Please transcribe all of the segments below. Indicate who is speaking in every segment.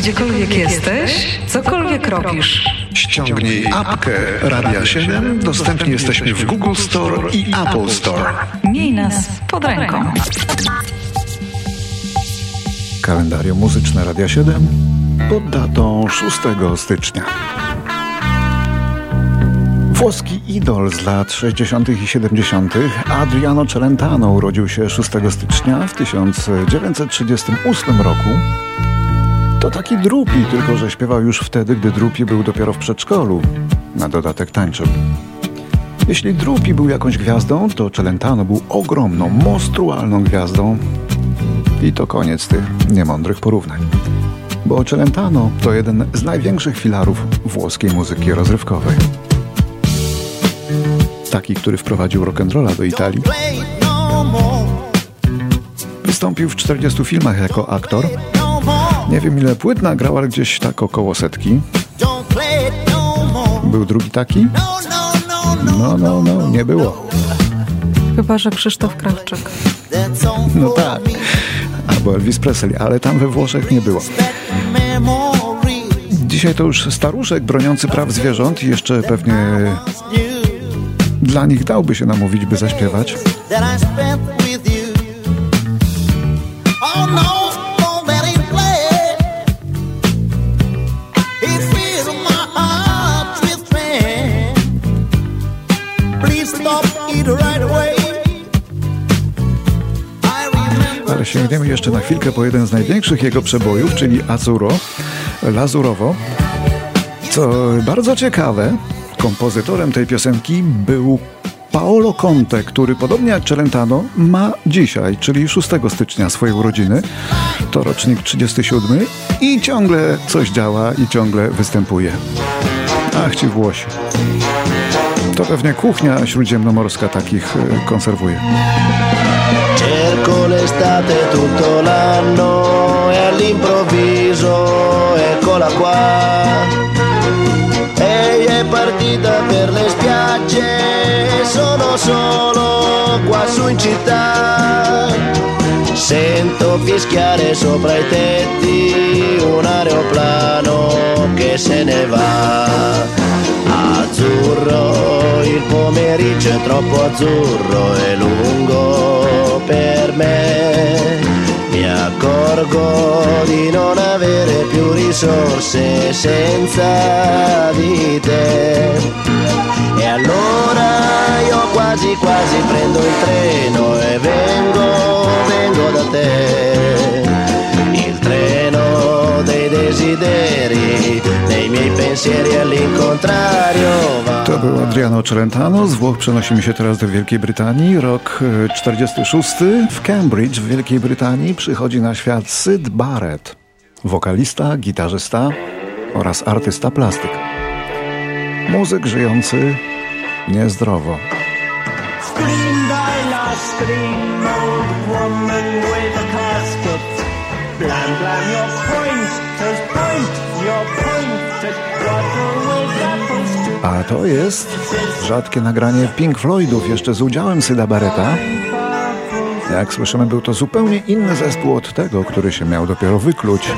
Speaker 1: gdziekolwiek jesteś, cokolwiek robisz.
Speaker 2: Ściągnij apkę Radia 7. Dostępni jesteśmy w Google Store i Apple Store.
Speaker 1: Miej nas pod ręką.
Speaker 2: Kalendarium muzyczne Radia 7 pod datą 6 stycznia. Włoski idol z lat 60. i 70. Adriano Celentano urodził się 6 stycznia w 1938 roku. To taki drupi, tylko że śpiewał już wtedy, gdy drupi był dopiero w przedszkolu. Na dodatek tańczył. Jeśli drupi był jakąś gwiazdą, to Celentano był ogromną, monstrualną gwiazdą. I to koniec tych niemądrych porównań. Bo Celentano to jeden z największych filarów włoskiej muzyki rozrywkowej. Taki, który wprowadził rock'n'rolla do Italii. Wystąpił w 40 filmach jako aktor. Nie wiem ile płyt nagrał, ale gdzieś tak około setki. Był drugi taki? No, no, no, nie było.
Speaker 1: Chyba, że Krzysztof Krawczyk.
Speaker 2: No tak. Albo Elvis Presley, ale tam we Włoszech nie było. Dzisiaj to już staruszek broniący praw zwierząt i jeszcze pewnie dla nich dałby się namówić, by zaśpiewać. Ale sięgniemy jeszcze na chwilkę po jeden z największych jego przebojów, czyli Azuro, Lazurowo. Co bardzo ciekawe, kompozytorem tej piosenki był Paolo Conte, który podobnie jak Celentano ma dzisiaj, czyli 6 stycznia swoje urodziny. To rocznik 37 i ciągle coś działa i ciągle występuje. Ach ci Włosi. To pewnie kuchnia śródziemnomorska takich e, konserwuje.
Speaker 3: Cerco l'estate tutto l'anno e all'improvviso eccola qua. Ehi è partita per le spiagge, sono solo qua su in città. Sento fischiare sopra i tetti un aeroplano che se ne va. Azzurro, il pomeriggio è troppo azzurro e lungo per me. Mi accorgo di non avere più risorse senza di te. E allora io quasi quasi prendo il treno
Speaker 2: To był Adriano Celentano. Z Włoch przenosimy się teraz do Wielkiej Brytanii. Rok e, 46. W Cambridge w Wielkiej Brytanii przychodzi na świat Syd Barrett. Wokalista, gitarzysta oraz artysta plastyk. Muzyk żyjący niezdrowo.
Speaker 4: Scream Bella, scream, old woman with a casket. Blam, blam, your
Speaker 2: A to jest rzadkie nagranie Pink Floydów jeszcze z udziałem Syda Barretta. Jak słyszymy, był to zupełnie inny zespół od tego, który się miał dopiero wykluć.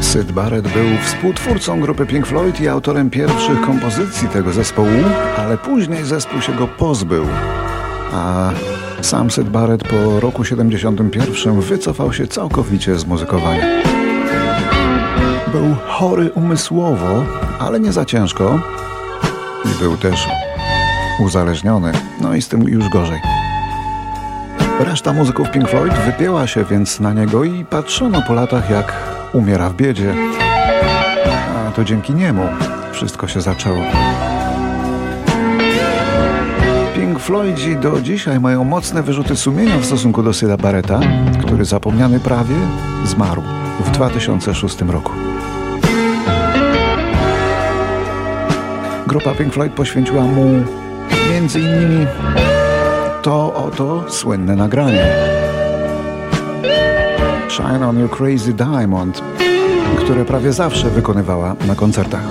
Speaker 2: Syd Barrett był współtwórcą grupy Pink Floyd i autorem pierwszych kompozycji tego zespołu, ale później zespół się go pozbył. A sam Syd Barrett po roku 71 wycofał się całkowicie z muzykowania. Był chory umysłowo, ale nie za ciężko. I był też uzależniony, no i z tym już gorzej. Reszta muzyków Pink Floyd wypięła się więc na niego i patrzono po latach, jak umiera w biedzie. A to dzięki niemu wszystko się zaczęło. Pink Floydzi do dzisiaj mają mocne wyrzuty sumienia w stosunku do Syda Barretta, który zapomniany prawie zmarł w 2006 roku. Grupa Pink Floyd poświęciła mu między innymi to oto słynne nagranie. Shine on Your Crazy Diamond, które prawie zawsze wykonywała na koncertach.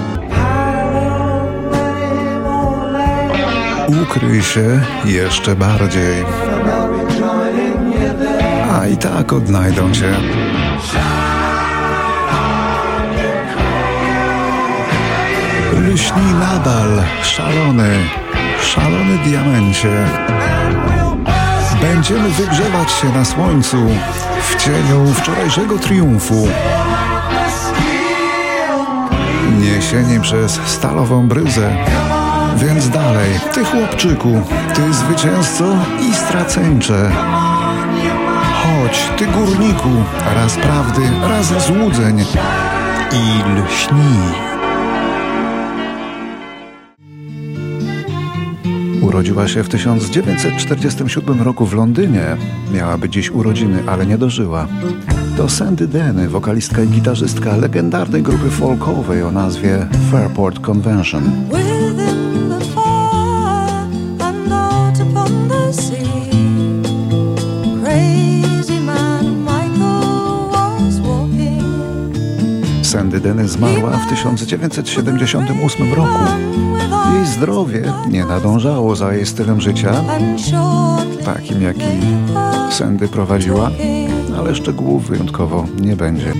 Speaker 2: Ukryj się jeszcze bardziej. A i tak odnajdą cię. Lśni nadal, szalony, szalony diamencie. Będziemy wygrzewać się na słońcu w cieniu wczorajszego triumfu. Niesieni przez stalową bryzę. Więc dalej, ty chłopczyku, ty zwycięzco i straceńcze. Chodź, ty górniku, raz prawdy, raz złudzeń i lśnij. Urodziła się w 1947 roku w Londynie. Miałaby dziś urodziny, ale nie dożyła. To Sandy Denny, wokalistka i gitarzystka legendarnej grupy folkowej o nazwie Fairport Convention. Denny zmarła w 1978 roku. Jej zdrowie nie nadążało za jej stylem życia, takim jaki Sandy prowadziła, ale szczegółów wyjątkowo nie będzie.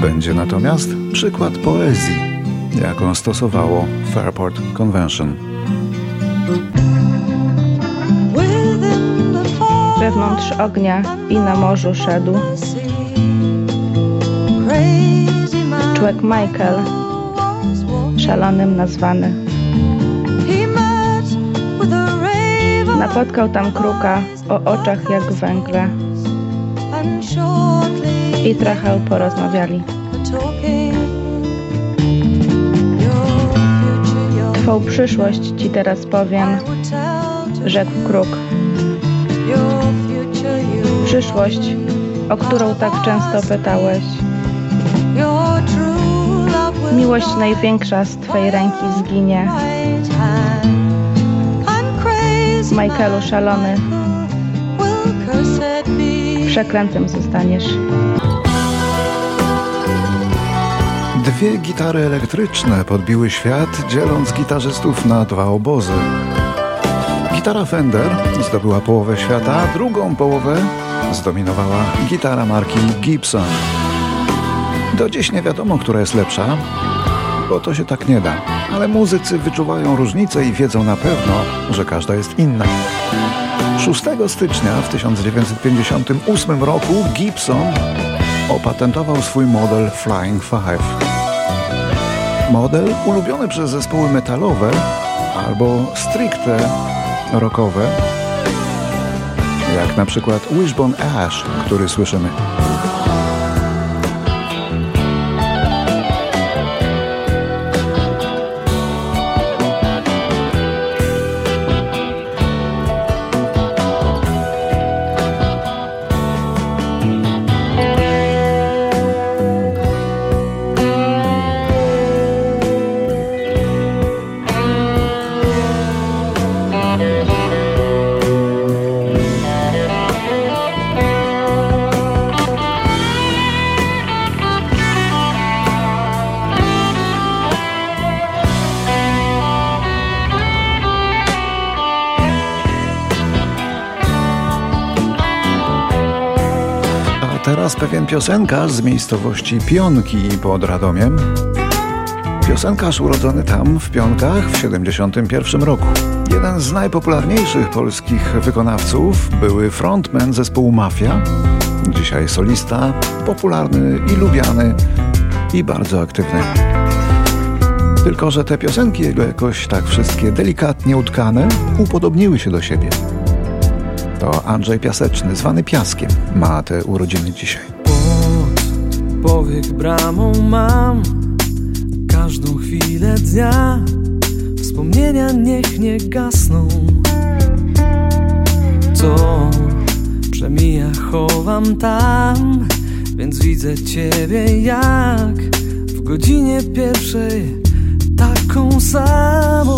Speaker 2: Będzie natomiast przykład poezji, jaką stosowało Fairport Convention.
Speaker 5: Wewnątrz ognia i na morzu szedł człowiek Michael, szalonym nazwany. Napotkał tam kruka o oczach jak węgle i trochę porozmawiali. Twą przyszłość ci teraz powiem, rzekł kruk. Przyszłość, o którą tak często pytałeś. Miłość największa z Twej ręki zginie. Michaelu szalony, przeklętym zostaniesz.
Speaker 2: Dwie gitary elektryczne podbiły świat, dzieląc gitarzystów na dwa obozy. Gitara Fender zdobyła połowę świata, a drugą połowę zdominowała gitara marki Gibson. Do dziś nie wiadomo, która jest lepsza, bo to się tak nie da. Ale muzycy wyczuwają różnice i wiedzą na pewno, że każda jest inna. 6 stycznia w 1958 roku Gibson opatentował swój model Flying Five. Model ulubiony przez zespoły metalowe albo stricte rockowe, jak na przykład Wishbone Ash, który słyszymy. Teraz pewien piosenkarz z miejscowości Pionki pod Radomiem. Piosenkarz urodzony tam w Pionkach w 1971 roku. Jeden z najpopularniejszych polskich wykonawców, były frontman zespołu Mafia, dzisiaj solista, popularny i lubiany i bardzo aktywny. Tylko, że te piosenki jego jakoś tak wszystkie delikatnie utkane upodobniły się do siebie. To Andrzej Piaseczny, zwany Piaskiem, ma te urodziny dzisiaj.
Speaker 6: Pod powiek bramą mam każdą chwilę dnia. Wspomnienia niech nie gasną. Co przemija, chowam tam, więc widzę ciebie jak w godzinie pierwszej, taką samą.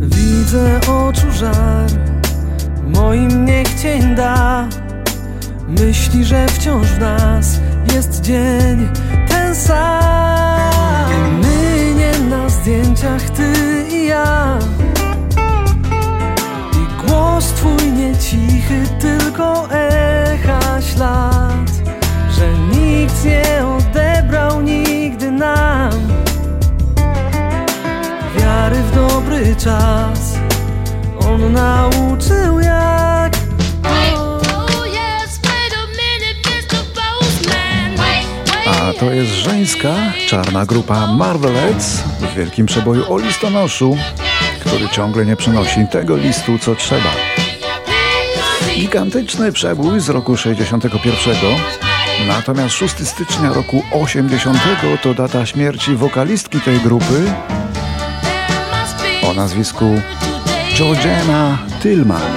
Speaker 6: Widzę oczu żar moim niech cień da Myśli, że wciąż w nas jest dzień ten sam zdjęciach ty i ja. I głos twój nie cichy, tylko echa ślad Że nikt nie odebrał nigdy nam. Wiary w dobry czas On nauczył jak
Speaker 2: A to jest żeńska, czarna grupa Marvelettes w wielkim przeboju o listonoszu, który ciągle nie przynosi tego listu, co trzeba. Gigantyczny przebój z roku 61, natomiast 6 stycznia roku 80 to data śmierci wokalistki tej grupy o nazwisku Georgiana Tillman,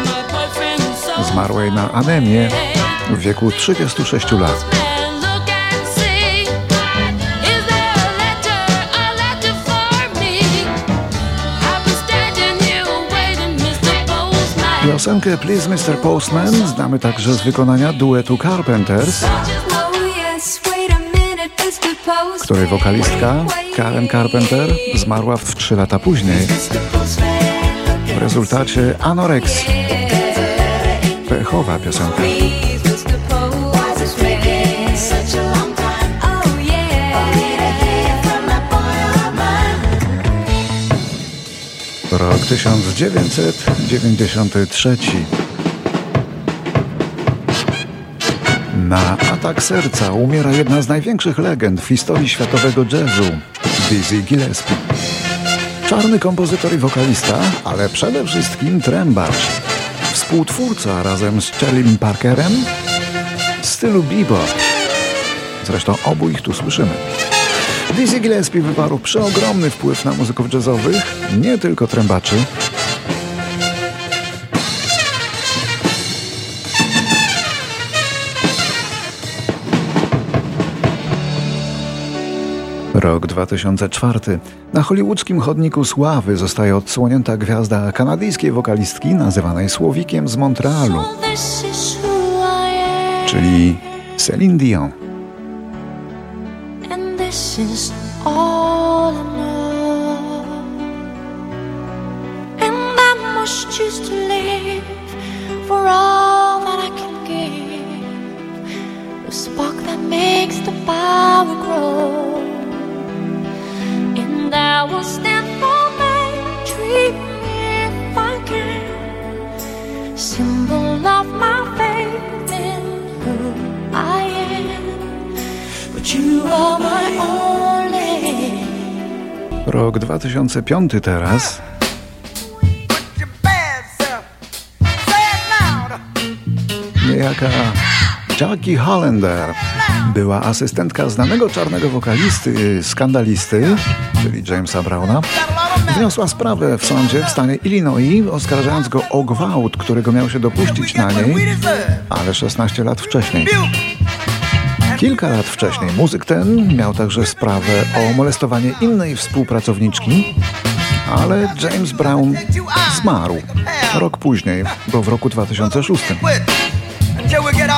Speaker 2: zmarłej na anemię w wieku 36 lat. Piosenkę Please Mr. Postman znamy także z wykonania duetu Carpenters, której wokalistka Karen Carpenter zmarła w 3 lata później w rezultacie anoreksji. Pechowa piosenka. Rok 1993. Na atak serca umiera jedna z największych legend w historii światowego jazzu, Dizzy Gillespie. Czarny kompozytor i wokalista, ale przede wszystkim trębacz. Współtwórca razem z Charlie Parkerem stylu bebop. Zresztą obu ich tu słyszymy. Dizzy Gillespie wywarł przeogromny wpływ na muzyków jazzowych, nie tylko trębaczy. Rok 2004. Na hollywoodzkim chodniku sławy zostaje odsłonięta gwiazda kanadyjskiej wokalistki nazywanej Słowikiem z Montrealu, czyli Celine Dion. This is all I know. And I must choose to live Rok 2005 teraz. Niejaka Jackie Hollander była asystentka znanego czarnego wokalisty, skandalisty, czyli Jamesa Browna. Wniosła sprawę w sądzie w stanie Illinois, oskarżając go o gwałt, którego miał się dopuścić na niej, ale 16 lat wcześniej. Kilka lat wcześniej muzyk ten miał także sprawę o molestowanie innej współpracowniczki, ale James Brown zmarł rok później, bo w roku 2006.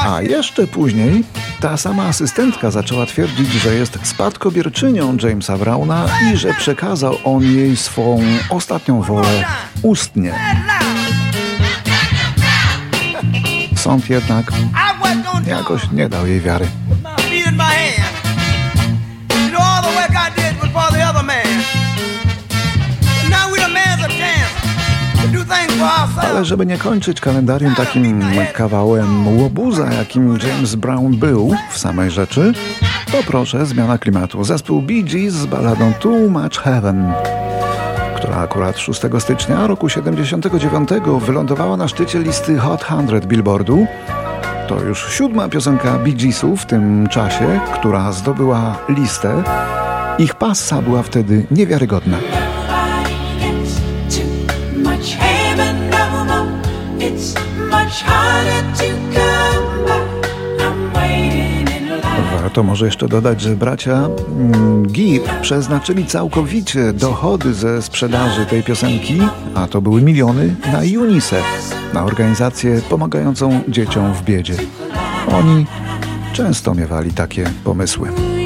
Speaker 2: A jeszcze później ta sama asystentka zaczęła twierdzić, że jest spadkobierczynią Jamesa Browna i że przekazał on jej swą ostatnią wolę ustnie. Sąd jednak jakoś nie dał jej wiary. Ale żeby nie kończyć kalendarium takim kawałem łobuza, jakim James Brown był w samej rzeczy, to proszę, zmiana klimatu. Zespół Bee Gees z baladą Too Much Heaven która akurat 6 stycznia roku 79 wylądowała na szczycie listy Hot 100 Billboardu. To już siódma piosenka Bee Geesu w tym czasie, która zdobyła listę. Ich passa była wtedy niewiarygodna. Warto może jeszcze dodać, że bracia mm, Gibb przeznaczyli całkowicie dochody ze sprzedaży tej piosenki, a to były miliony, na UNICEF, na organizację pomagającą dzieciom w biedzie. Oni często miewali takie pomysły.